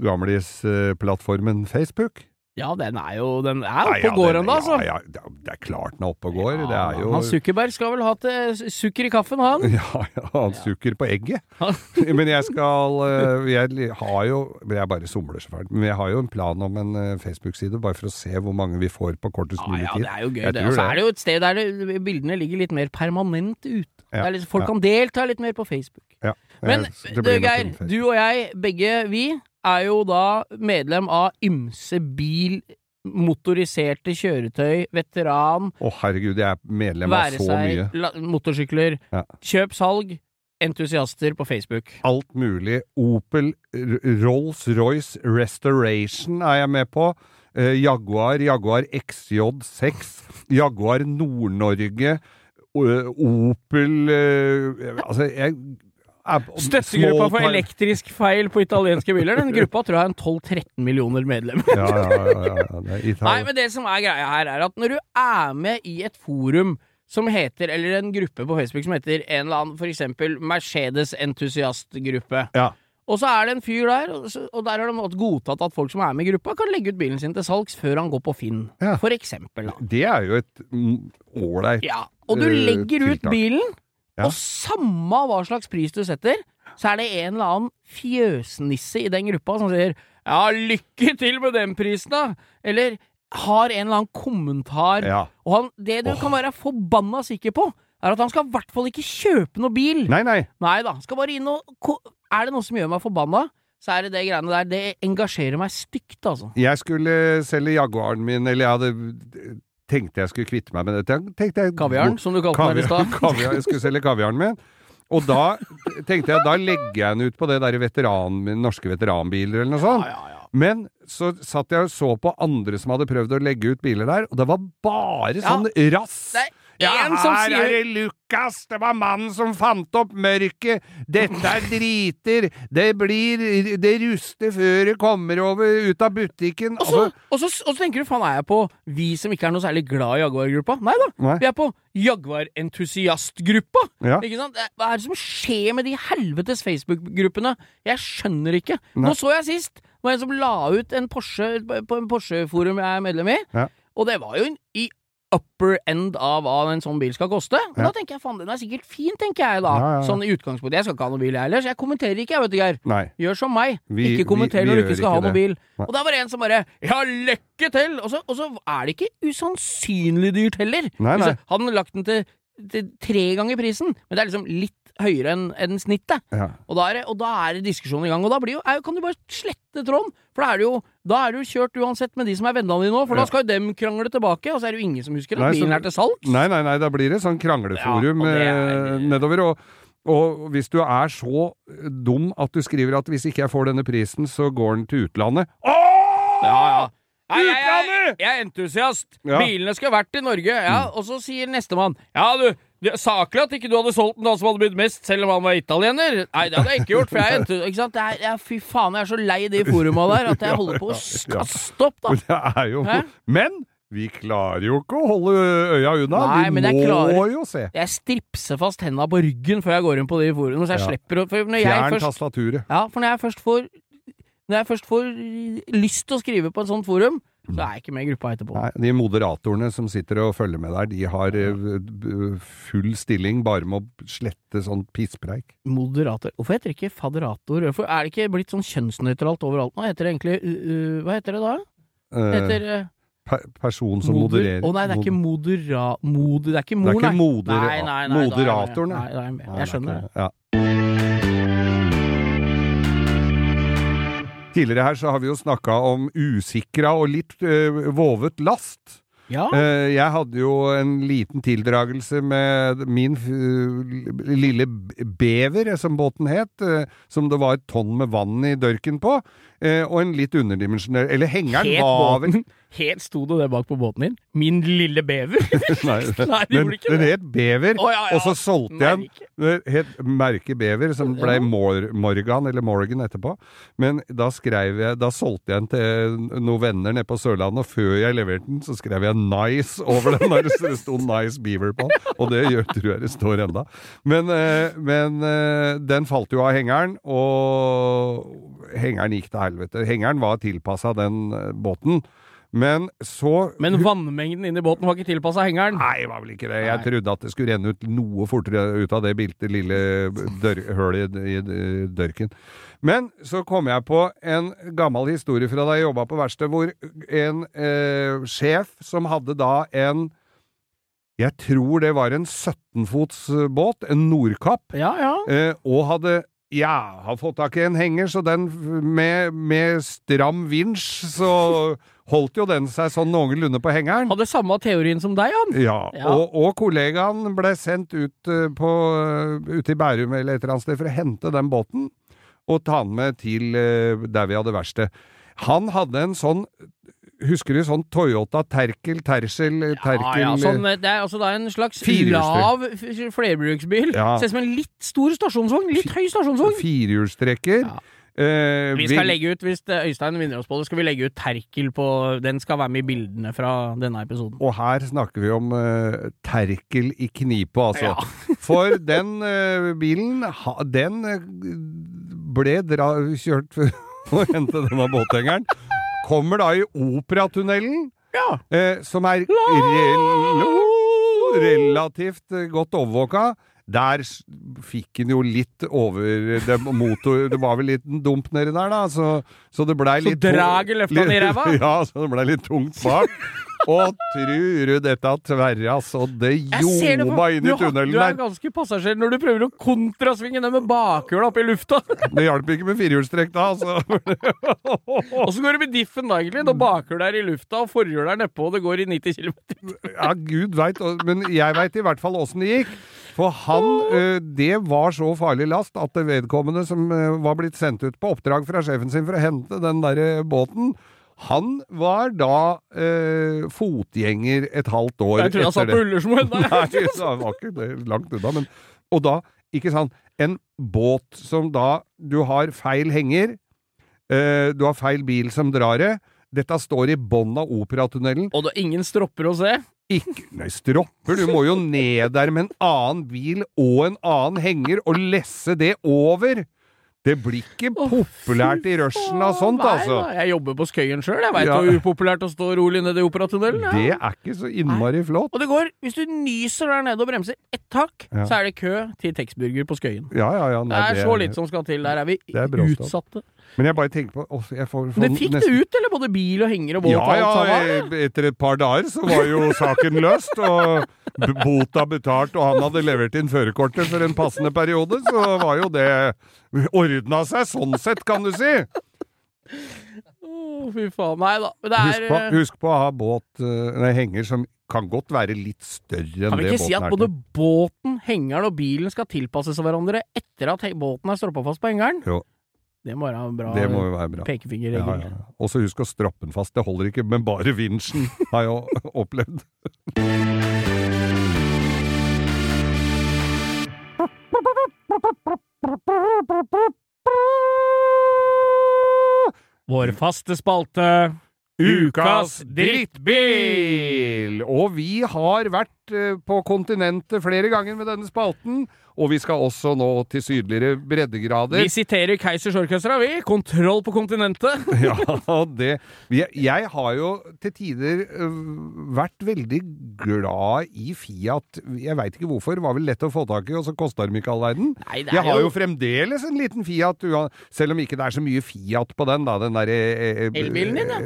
gamlis-plattformen Facebook. Ja, den er jo Den er oppe og går ennå, altså. Ja, ja, det er- klart den er oppe og går. det er jo Han Zuckerberg skal vel ha til sukker i kaffen, han. Ja, ja, han sukker på egget. Men jeg skal øh, Jeg har jo Jeg bare somler så fælt. Men jeg har jo en plan om en øh, Facebook-side, bare for å se hvor mange vi får på kortest mulig tid. ja, ja, det er jo gøy. Det. Og så er det jo et sted der det, bildene ligger litt mer permanent ute. Ja, litt, folk kan delta litt mer på Facebook. Ja, Men Geir, du og jeg, begge vi, er jo da medlem av ymse bil, motoriserte kjøretøy, veteran, Å herregud, jeg er medlem av være så mye. seg la, motorsykler, Ja. kjøp, salg, entusiaster på Facebook. Alt mulig. Opel, Rolls-Royce Restoration er jeg med på. Eh, Jaguar, Jaguar XJ6, Jaguar Nord-Norge, Opel eh, Altså, jeg er Støttegruppa for elektrisk feil på italienske biler. Den gruppa tror jeg har en 12-13 millioner medlemmer. Ja, ja, ja. er. Nei, men det som er greia her, er at når du er med i et forum som heter, eller en gruppe på Facebook som heter en eller annen, for eksempel Mercedes-entusiastgruppe, Ja. og så er det en fyr der, og, der har de godtatt at folk som er med i gruppa, kan legge ut bilen sin til salgs før han går på Finn, Ja. for eksempel. Da. Det er jo et mm, ålreit Ja, og du Eh, legger ut bilen, Ja. og samme hva slags pris du setter, så er det en eller annen fjøsnisse i den gruppa som sier ja, lykke til med den prisen, da! Eller har en eller annen kommentar. Ja. Og han, det du oh. kan være forbanna sikker på, er at han skal i hvert fall ikke kjøpe noe bil. Nei, nei. Nei da. Skal bare inn og Er det noe som gjør meg forbanna, så er det det greiene der. Det engasjerer meg stygt, altså. Jeg skulle selge Jaguaren min, eller jeg hadde tenkte jeg skulle kvitte meg med dette. Jeg, Kaviaren, som du kalte den i stad. kaviar, jeg skulle selge kaviaren min. Og da tenkte jeg, da legger jeg den ut på det der veteran, norske veteranbiler eller noe sånt. Ja, ja, ja. Men så satt jeg og så på andre som hadde prøvd å legge ut biler der, og det var bare sånn rass. Er Ja, en som her sier er det Lukas! Det var mannen som fant opp mørket! Dette er driter! Det blir Det ruster før det kommer over ut av butikken. Og så, Altså, og, så, og så tenker du faen, er jeg på vi som ikke er noe særlig glad i Jaguar-gruppa? Nei da. Nei. Vi er på Jaguar-entusiastgruppa. Ja. Ikke sant? Hva er det som skjer med de helvetes Facebook-gruppene? Jeg skjønner ikke. Nei. Nå så jeg sist. Det var en som la ut en Porsche på en Porsche-forum jeg er medlem i. Ja. Og det var jo en, i upper end av hva en sånn bil skal koste. Og Ja. Da tenker jeg faen, den er sikkert fin, tenker jeg da. Ja, ja. Sånn i utgangspunktet. Jeg skal ikke ha noen bil, jeg heller, så jeg kommenterer ikke, jeg, vet du, Geir. nei. Gjør som meg. Vi- ikke kommenter når du ikke skal ha noen bil. Nei. Og da var det en som bare Ja, lykke til! Og så, og så er det ikke usannsynlig dyrt heller. Nei, nei. Hadde han lagt den til, til tre ganger prisen, men det er liksom litt høyere enn en snittet. Ja. Og da, er det, og da er det diskusjonen i gang. Og da blir jo, er, kan du bare slette Trond, For da er det jo Da er du kjørt uansett med de som er vennene dine nå, for Ja. da skal jo dem krangle tilbake, og så er det jo ingen som husker at bilen er til salgs. Nei, nei, nei, da blir det sånn krangleforum Ja, det er- eh, nedover. Og, og hvis du er så dum at du skriver at hvis ikke jeg får denne prisen, så går den til utlandet Åh! Ja, ja. Nei, jeg, jeg, jeg er entusiast. Ja. Mm. Bilene skal vært i Norge. Ja, Og så sier nestemann Ja, du, saklig at ikke du hadde solgt den da som hadde bydd mest, selv om han var italiener. Nei, det hadde jeg ikke gjort, for jeg. Ikke sant? Er, jeg, fy faen, jeg er så lei de foruma der at jeg holder på å kaste opp, da. Det er jo Hæ? Men vi klarer jo ikke å holde øya unna. Nei, vi men jeg må klarer- jo se. Jeg stripser fast henda på ryggen før jeg går inn på de forumene, så jeg Ja. slipper å Fjern tastaturet. Ja, for når jeg først får Når jeg først får lyst til å skrive på et sånt forum, så er jeg ikke med i gruppa etterpå. Nei, de moderatorene som sitter og følger med der, de har eh, full stilling bare med å slette sånn pisspreik. Moderator. Hvorfor heter det ikke faderator? Hvorfor er det ikke blitt sånn kjønnsnøytralt overalt nå? Heter det egentlig uh, Hva heter det da? Det Eh, heter uh, per person som moder- modererer. Å nei, det er ikke modera... Moder... Det er ikke Det mor, er ikke nei. moder- nei, nei, nei, er moderatoren, Nei, er. Nei, Jeg skjønner det. Ja. Tidligere her så har vi jo snakka om usikra og litt uh, vovet last. Ja. Uh, jeg hadde jo en liten tildragelse med min uh, lille bever, som båten het, som det var et tonn med vann i dørken på. Eh, og en litt underdimensjonert Eller hengeren Het var vel Helt sto det det bak på båten din? Min lille bever? Nei, Nei, det den, ikke het Bever, oh, ja, ja. og så solgte jeg den het merket Bever, som ble Mor Morgan, eller Morgan etterpå. Men da skrev jeg Da solgte jeg den til noen venner nede på Sørlandet, og før jeg leverte den, så skrev jeg 'Nice' over den der det sto 'Nice Beaver' på den. Og det gjør, tror jeg det står enda. Men, eh, men eh, den falt jo av hengeren, og hengeren gikk til helvete. Hengeren var tilpassa den eh, båten. Men så Men vannmengden inni båten var ikke tilpassa hengeren. Nei, det var vel ikke det. Jeg trodde at det skulle renne ut noe fortere ut av det bilte lille dør hølet i, dørken. Men så kom jeg på en gammel historie fra da jeg jobba på verkstedet, hvor en eh, sjef som hadde da en Jeg tror det var en 17-fots båt, en Nordkapp, Ja, ja. eh, og hadde ja, har fått tak i en henger, så den med, med stram vinsj, så holdt jo den seg sånn noenlunde på hengeren. Hadde samme teorien som deg, han. Ja, Ja. Og, og kollegaen ble sendt ut eh, på, eh, ut i Bærum eller et eller annet sted for å hente den båten og ta den med til eh, der vi hadde verksted. Han hadde en sånn Husker du sånn Toyota Terkel, Tercel, Terkel Ja, ja, sånn, eh, det er altså da en slags lav flerbruksbil. Ja. Ser ut som en litt stor stasjonsvogn. Litt høy stasjonsvogn. Firehjulstrekker. Ja. Eh, Vi skal legge ut, hvis eh, Øystein vinner oss på det, skal vi legge ut Terkel på Den skal være med i bildene fra denne episoden. Og her snakker vi om eh, Terkel i knipe, altså. Ja. For den eh, bilen, ha, den eh, ble dra, kjørt for å hente denne båthengeren. Kommer da i Operatunnelen, Ja. eh, som er rel relativt eh, godt overvåka. Der fikk han jo litt over det, motor, det var vel litt dump nedi der, da, så, så det blei Så litt draget løfta ned i ræva? Ja, så det blei litt tungt bak. Og tror du dette tverra så det ljoma inn i tunnelen der. Du er ganske passasjer når du prøver å kontrasvinge den med bakhjula opp i lufta. Det hjalp ikke med firehjulstrekk da, altså. Så går det med diffen da, egentlig, når bakhjulet er i lufta og forhjulet er nedpå og det går i 90 km. Ja, gud veit, men jeg veit i hvert fall åssen det gikk. For han eh, Det var så farlig last at det vedkommende som eh, var blitt sendt ut på oppdrag fra sjefen sin for å hente den derre båten, han var da eh, fotgjenger et halvt år etter det. Jeg tror han satt på Ullersmoen. Nei, det var ikke langt unna. Men, og da, ikke sant, en båt som da Du har feil henger, eh, du har feil bil som drar det. Dette står i bånn av Operatunnelen. Og det er ingen stropper å se. Ikke Nei, stropper! Du må jo ned der med en annen bil og en annen henger og lesse det over! Det blir ikke populært i rushen av sånt, altså. Nei, Jeg jobber på Skøyen sjøl. Jeg veit Ja. hvor upopulært å stå rolig nede i Operatunnelen. ja. Det er ikke så innmari flott. Og det går, hvis du nyser der nede og bremser ett hakk, Ja. så er det kø til Texburger på Skøyen. Ja, ja, ja. Det Nei, er så litt som skal til. Der er vi er utsatte. Men jeg bare tenker på åh, jeg får, får Men fikk nesten- du ut, eller? Både bil og henger og båt Ja, ja, etter et par dager så var jo saken løst, og bota betalt, og han hadde levert inn førerkortet for en passende periode, så var jo det ordna seg sånn sett, kan du si. Å, fy faen. Nei da. Det er Husk er på, eh, husk på å ha båt, eh, nei, henger som kan godt være litt større enn Kan vi ikke si at både er båten, hengeren og bilen skal tilpasses hverandre etter at båten er stroppa fast på hengeren? Jo. Det må være bra Det må være bra. pekefinger. Ja, ja. Og så husk å strappe den fast. Det holder ikke men bare vinsjen, har jeg opplevd. Vår faste spalte Ukas drittbil! Og vi har vært eh, på kontinentet flere ganger med denne spalten, og vi skal også nå til sydligere breddegrader. Vi siterer Keisers Orkestra, vi. Kontroll på kontinentet. Ja, det jeg, jeg har jo til tider vært veldig glad i Fiat. Jeg veit ikke hvorfor, var vel lett å få tak i, og så kosta de ikke all verden. Er Jeg har jo- fremdeles en liten Fiat, selv om ikke det er så mye Fiat på den, da. Den derre eh, Elbilen din, ja.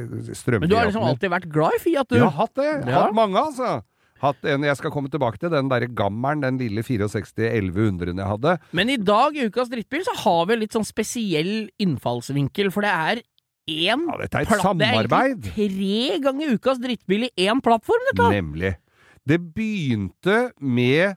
Men du har liksom alltid vært glad i Fiat, du. Jeg har hatt det. Ja. Hatt mange, altså. Hatt en, jeg skal komme tilbake til den derre gammelen, den lille 64 1100-en jeg hadde. Men i dag, i Ukas drittbil, så har vi en litt sånn spesiell innfallsvinkel, for det er én Ja, dette er et samarbeid. Det er tre ganger Ukas drittbil i én plattform, dette! Nemlig. Det begynte med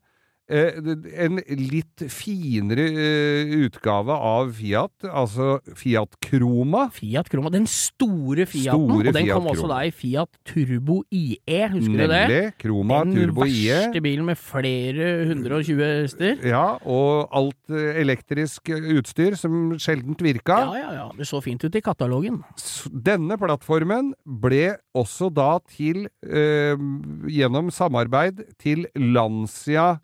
en litt finere eh, utgave av Fiat, altså Fiat Croma. Fiat Croma. Den store Fiaten. Store og den Fiat kom også da i Fiat Turbo IE, husker du det? Nemlig. Croma Den Turbo IE. verste bilen med flere 120 hester. Ja, og alt eh, elektrisk utstyr som sjeldent virka. Ja, ja, ja. Det så fint ut i katalogen. Denne plattformen ble også da til, eh, gjennom samarbeid, til Lancia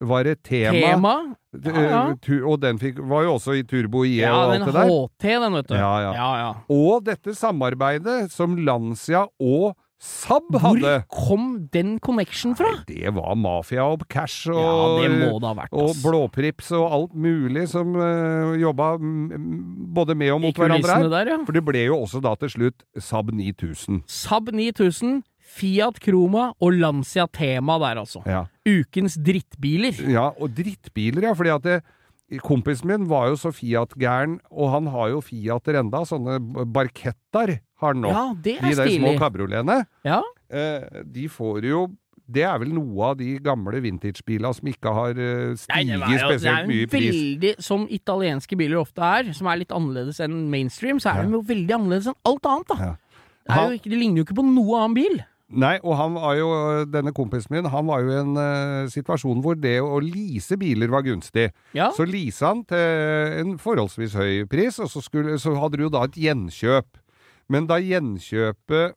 var det tema. Tema. Ja, ja. eh, Og den fikk, var jo også i Turbo IE Ja, og alt det der. Ja, den HT, den, vet du. Ja. Og dette samarbeidet som Lancia og Saab Hvor kom den connection fra? Det var mafia og cash og, vært. og blåprips og alt mulig som uh, jobba mm, mm, både med og mot hverandre her. der. For det ble jo også da til slutt Saab 9000. Saab 9000, Fiat Croma og Lancia Tema der, altså. Ja. Ukens drittbiler. ja, og drittbiler, ja. fordi at det, Kompisen min var jo så Fiat-gæren, og han har jo Fiater enda. Sånne barketter har han nå. Ja, det er de er der små kabrioletene. Ja. Eh, de får jo Det er vel noe av de gamle vintagebilene som ikke har eh, Nei, stiget det, var jo, det er spesielt mye i pris. veldig, som italienske biler ofte er, som er litt annerledes enn mainstream, så er Ja. de jo veldig annerledes enn alt annet, da. Ja. Det, er jo ikke, det ligner jo ikke på noe annen bil. Nei, og han var jo, denne kompisen min, han var jo i en uh, situasjon hvor det å lease biler var gunstig. Ja. Så leasa han til en forholdsvis høy pris, og så, skulle, så hadde du jo da et gjenkjøp. Men da gjenkjøpet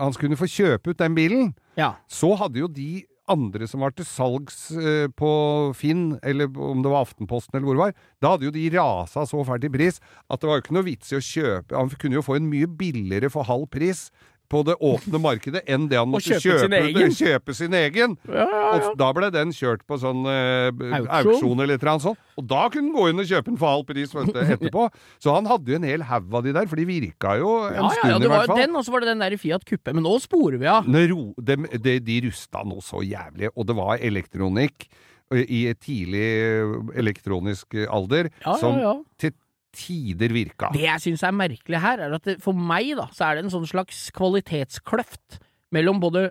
Han skulle få kjøpe ut den bilen, ja. så hadde jo de andre som var til salgs eh, på Finn, eller om det var Aftenposten eller hvor det var, da hadde jo de rasa så fælt i pris at det var jo ikke noe vits i å kjøpe Han kunne jo få en mye billigere for halv pris på det åpne markedet enn det han måtte kjøpe sin egen. kjøpe sin egen. Ja, ja, ja. Og da ble den kjørt på sånn uh, Auksjon. eller noe sånt. Og da kunne han gå inn og kjøpe den for halv pris etterpå. Så han hadde jo en hel haug av de der, for de virka jo en Ja, hvert stund ja, i det var jo fall. den, og så var det den der i Fiat Kuppe. Men nå sporer vi av. Nå de, de, de rusta noe så jævlig, og det var elektronikk i et tidlig eh, elektronisk alder Ja, som ja, ja. til tider virka. Det jeg syns er merkelig her, er at det, for meg, da, så er det en sånn slags kvalitetskløft mellom både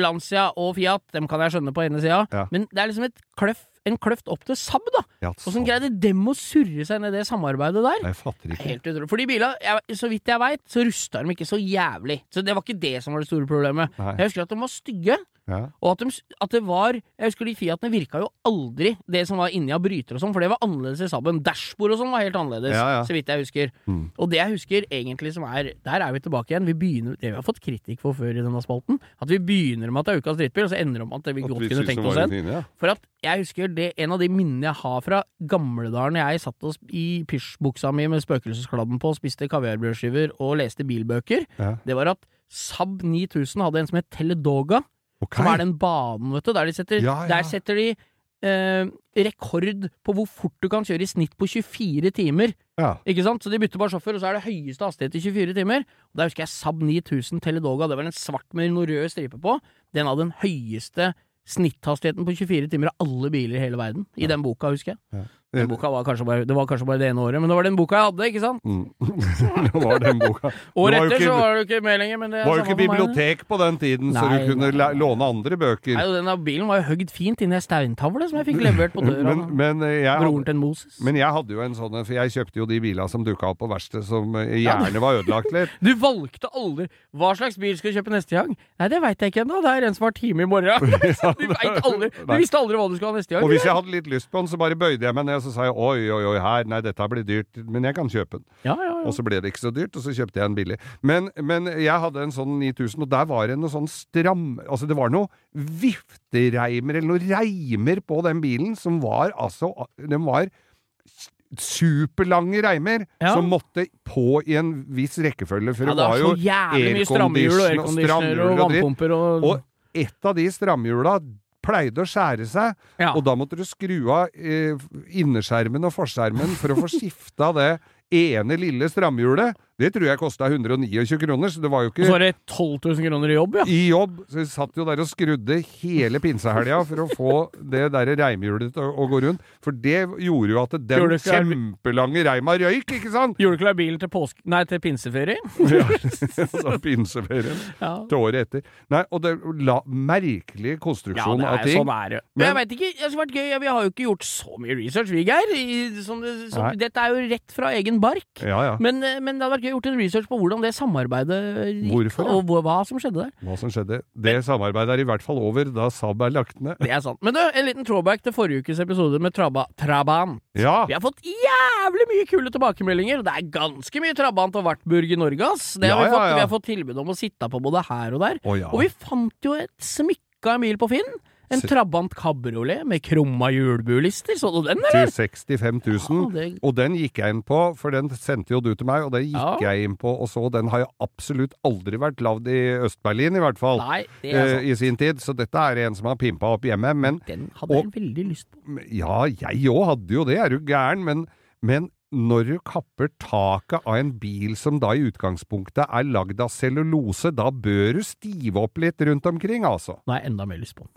Lancia og Fiat. Dem kan jeg skjønne på ene sida, Ja. men det er liksom et kløft, en kløft opp til Saab, da. Ja, Åssen greide dem å surre seg ned i det samarbeidet der? Jeg fatter er ikke. Helt utrolig. For de bila, jeg, så vidt jeg veit, så rusta de ikke så jævlig. Så det var ikke det som var det store problemet. Nei. Jeg husker at de var stygge, Ja. og at, de, at det var Jeg husker de Fiatene virka jo aldri det som var inni av bryter og sånn, for det var annerledes i Saaben. Dashbord og sånn var helt annerledes, Ja, ja. så vidt jeg husker. Mm. Og det jeg husker egentlig som er Der er vi tilbake igjen. Vi begynner Det vi har fått kritikk for før i denne spalten. At vi begynner med at det er ukas drittbil, og så ender det med at vi godt kunne tenkt oss en. For at jeg husker det, en av de minnene jeg har fra gamledalen jeg satt oss i pysjbuksa mi med spøkelseskladden på, spiste kaviarbrødskiver og leste bilbøker, Ja. det var at Saab 9000 hadde en som het Teledoga, okay. som er den banen, vet du, der de setter, Ja, ja. Der setter de eh, rekord på hvor fort du kan kjøre i snitt på 24 timer. Ja. Ikke sant? Så de bytter bare sjåfør, og så er det høyeste hastighet i 24 timer. Og Der husker jeg Saab 9000 Teledoga. Det var en svart med noe rød stripe på. Den hadde den høyeste snitthastigheten på 24 timer av alle biler i hele verden. I den boka, husker jeg. Den boka var kanskje bare, det var kanskje bare det ene året, men det var den boka jeg hadde, ikke sant? Mm. det var den boka. Året etter så var det ikke med lenger, men det var jo ikke bibliotek på den tiden, så du kunne nei, låne andre bøker. Nei, denne bilen var jo høgd fint inn i ei steintavle som jeg fikk levert på døra. Men, men, eh, jeg Broren til Moses. men jeg hadde jo en sånn For jeg kjøpte jo de bilene som dukka opp på verkstedet som eh, gjerne var ødelagt litt. Du valgte aldri Hva slags bil skal du kjøpe neste gang? Nei, det veit jeg ikke ennå. Det er en som har time i morgen. du, aldri, du visste aldri hva du skulle ha neste gang. Og hvis jeg hadde litt lyst på den, så bare bøyde jeg meg ned og så sa jeg oi, oi, oi, her, nei, dette blir dyrt, men jeg kan kjøpe den. ja, ja, ja. Og så ble det ikke så dyrt, og så kjøpte jeg en billig. Men, men jeg hadde en sånn 9000, og der var det noe sånn stram Altså, det var noe viftereimer, eller noe reimer på den bilen, som var altså Den var superlange reimer Ja. som måtte på i en viss rekkefølge, for ja, det var jo strammehjul og stramhjul og og og og, Og et av de stramhjula pleide å skjære seg, ja. og da måtte du skru av eh, innerskjermen og forskjermen for å få skifta det ene lille stramhjulet. Det tror jeg kosta 129 kroner, så det var jo ikke Og så var det 12 000 kroner i jobb, ja. i jobb. Så vi satt jo der og skrudde hele pinsehelga for å få det der reimhjulet til å, gå rundt. For det gjorde jo at den Gjorde ikke- kjempelange reima røyk, ikke sant? Gjorde du klar bilen til, påske... Nei, til pinseferie? Ja, så pinseferien Ja. til året etter. Nei, og det la merkelig Ja, konstruksjon det av er, ting. sånn er det. Men Men- jeg vet ikke, det har vært gøy. Vi har jo ikke gjort så mye research, vi, Geir. I, som det, som, Nei. dette er jo rett fra egen bark. Ja, ja. Men, eh, men det hadde vært gøy gjort en research på hvordan det samarbeidet gikk, Hvorfor, ja? og hva, som skjedde der. Hva som skjedde. Det samarbeidet er i hvert fall over da Saab er lagt ned. Det er sant. Men du, en liten throwback til forrige ukes episode med Traba, Trabant. Ja! Vi har fått jævlig mye kule tilbakemeldinger, det er ganske mye Trabant og Wartburg i Norge, ass. Det har Ja, vi, fått, vi har fått tilbud om å sitte på både her og der. Oh. Og vi fant jo et smykke av en bil på Finn. En Trabant kabriolet med krumma hjulbuelister. Så du den, eller? Til 65 000. Ja, det- Og den gikk jeg inn på, for den sendte jo du til meg, og den gikk Ja. jeg inn på og så. Den har jo absolutt aldri vært lagd i Øst-Berlin, i hvert fall. Nei, det er sant. Uh, I sin tid. Så dette er en som har pimpa opp hjemme. Men Den hadde jeg veldig lyst på. ja, jeg òg hadde jo det, er du gæren. Men, men når du kapper taket av en bil som da i utgangspunktet er lagd av cellulose, da bør du stive opp litt rundt omkring, altså. Jeg enda mer lyst på den.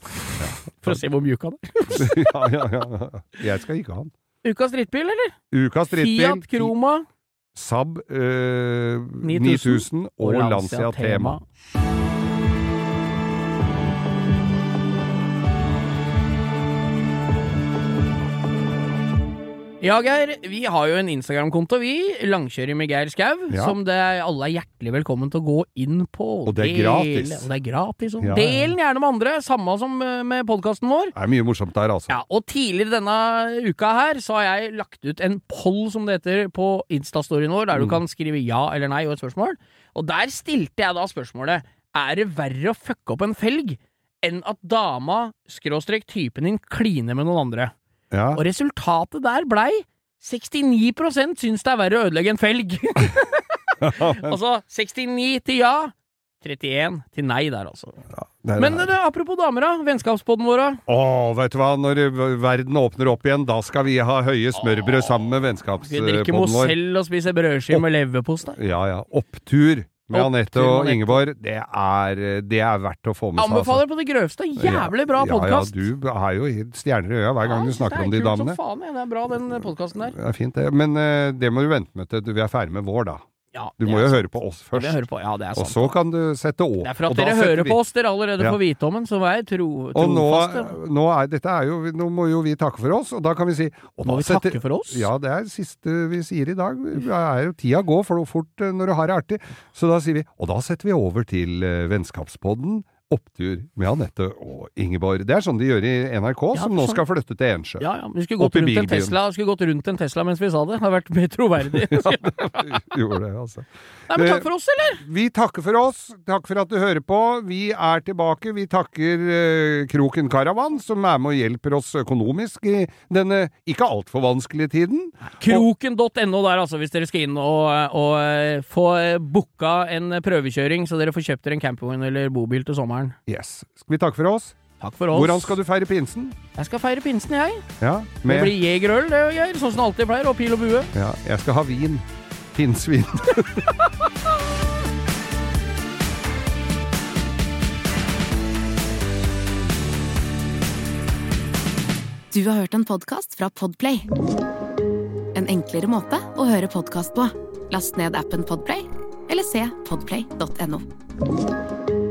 For å se hvor mjuk han er. ja, ja, ja. Jeg skal ikke ha den. Ukas drittbil, eller? Ukas drittbil. Fiat Kroma. Saab øh, 9000 9000 og, Lancia Tema. Ja, Geir. Vi har jo en Instagram-konto, vi. Langkjøring med Geir Skau. Ja. Som det er, alle er hjertelig velkommen til å gå inn på. Og det er gratis. Og det er gratis. Ja. Del den gjerne med andre, samme som eh, med podkasten vår. Det er mye morsomt der, altså. Ja, og tidligere denne uka her så har jeg lagt ut en poll, som det heter, på Insta-storyen vår, der du Mm. kan skrive ja eller nei og et spørsmål. Og der stilte jeg da spørsmålet Er det verre å fucke opp en felg enn at dama, skråstrek typen din, kliner med noen andre? Ja. Og resultatet der blei 69 syns det er verre å ødelegge en felg. altså 69 til ja, 31 til nei der, altså. Nei, Men det, apropos damer, da. Vennskapspodden vår. Å, vet du hva, når verden åpner opp igjen, da skal vi ha høye smørbrød sammen med Vi vennskapspodden drikker vår. Mozell og spiser brødskive med leverpostei. Ja, ja. Opptur med Anette og Ingeborg. Det er, det er verdt å få med seg. altså. Anbefaler på det grøvste. Jævlig bra podkast. Ja, ja, du er jo stjerner i øya hver gang du snakker om de damene. Faen, jeg. Det er bra, den podkasten der. Det er fint, det. Men uh, det må du vente med til vi er ferdig med vår, da. Ja, Du må jo sant. høre på oss først. på. Ja, det er Og så kan du sette opp. Det er for at dere hører vi- på oss, dere allerede Ja. får vite om den, så vær tro, Og nå, trofaste. nå, er, er jo, nå må jo vi takke for oss, og da kan vi si og Må vi setter- takke for oss? Ja, det er det siste vi sier i dag. Er Tida går for fort eh, når du har det artig. Så da sier vi Og da setter vi over til uh, Vennskapspodden. Opptur med Anette og Ingeborg. Det er sånn de gjør i NRK, Ja, som nå sånn. skal flytte til Ensjø. Ja, ja. Vi skulle gått rundt, en. Tesla, skulle gått rundt en Tesla mens vi sa det. Det hadde vært mer troverdig. Gjorde det, altså. Nei, men takk for oss, eller? Vi takker for oss. Takk for at du hører på. Vi er tilbake. Vi takker uh, Kroken Caravan, som er med og hjelper oss økonomisk i denne ikke altfor vanskelige tiden. Kroken.no der, altså, hvis dere skal inn og, og eh, få eh, booka en prøvekjøring, så dere får kjøpt dere en campingvogn eller bobil til sommeren. Yes. Skal vi takke for oss? Takk for oss. Hvordan skal du feire pinsen? Jeg skal feire pinsen, jeg. Ja, Det blir jegerøl, det, Geir. Sånn som det alltid pleier. Og pil og bue. ja, jeg skal ha vin. Pinnsvin. Du har hørt en podkast fra Podplay. En enklere måte å høre podkast på. Last ned appen Podplay, eller se podplay.no.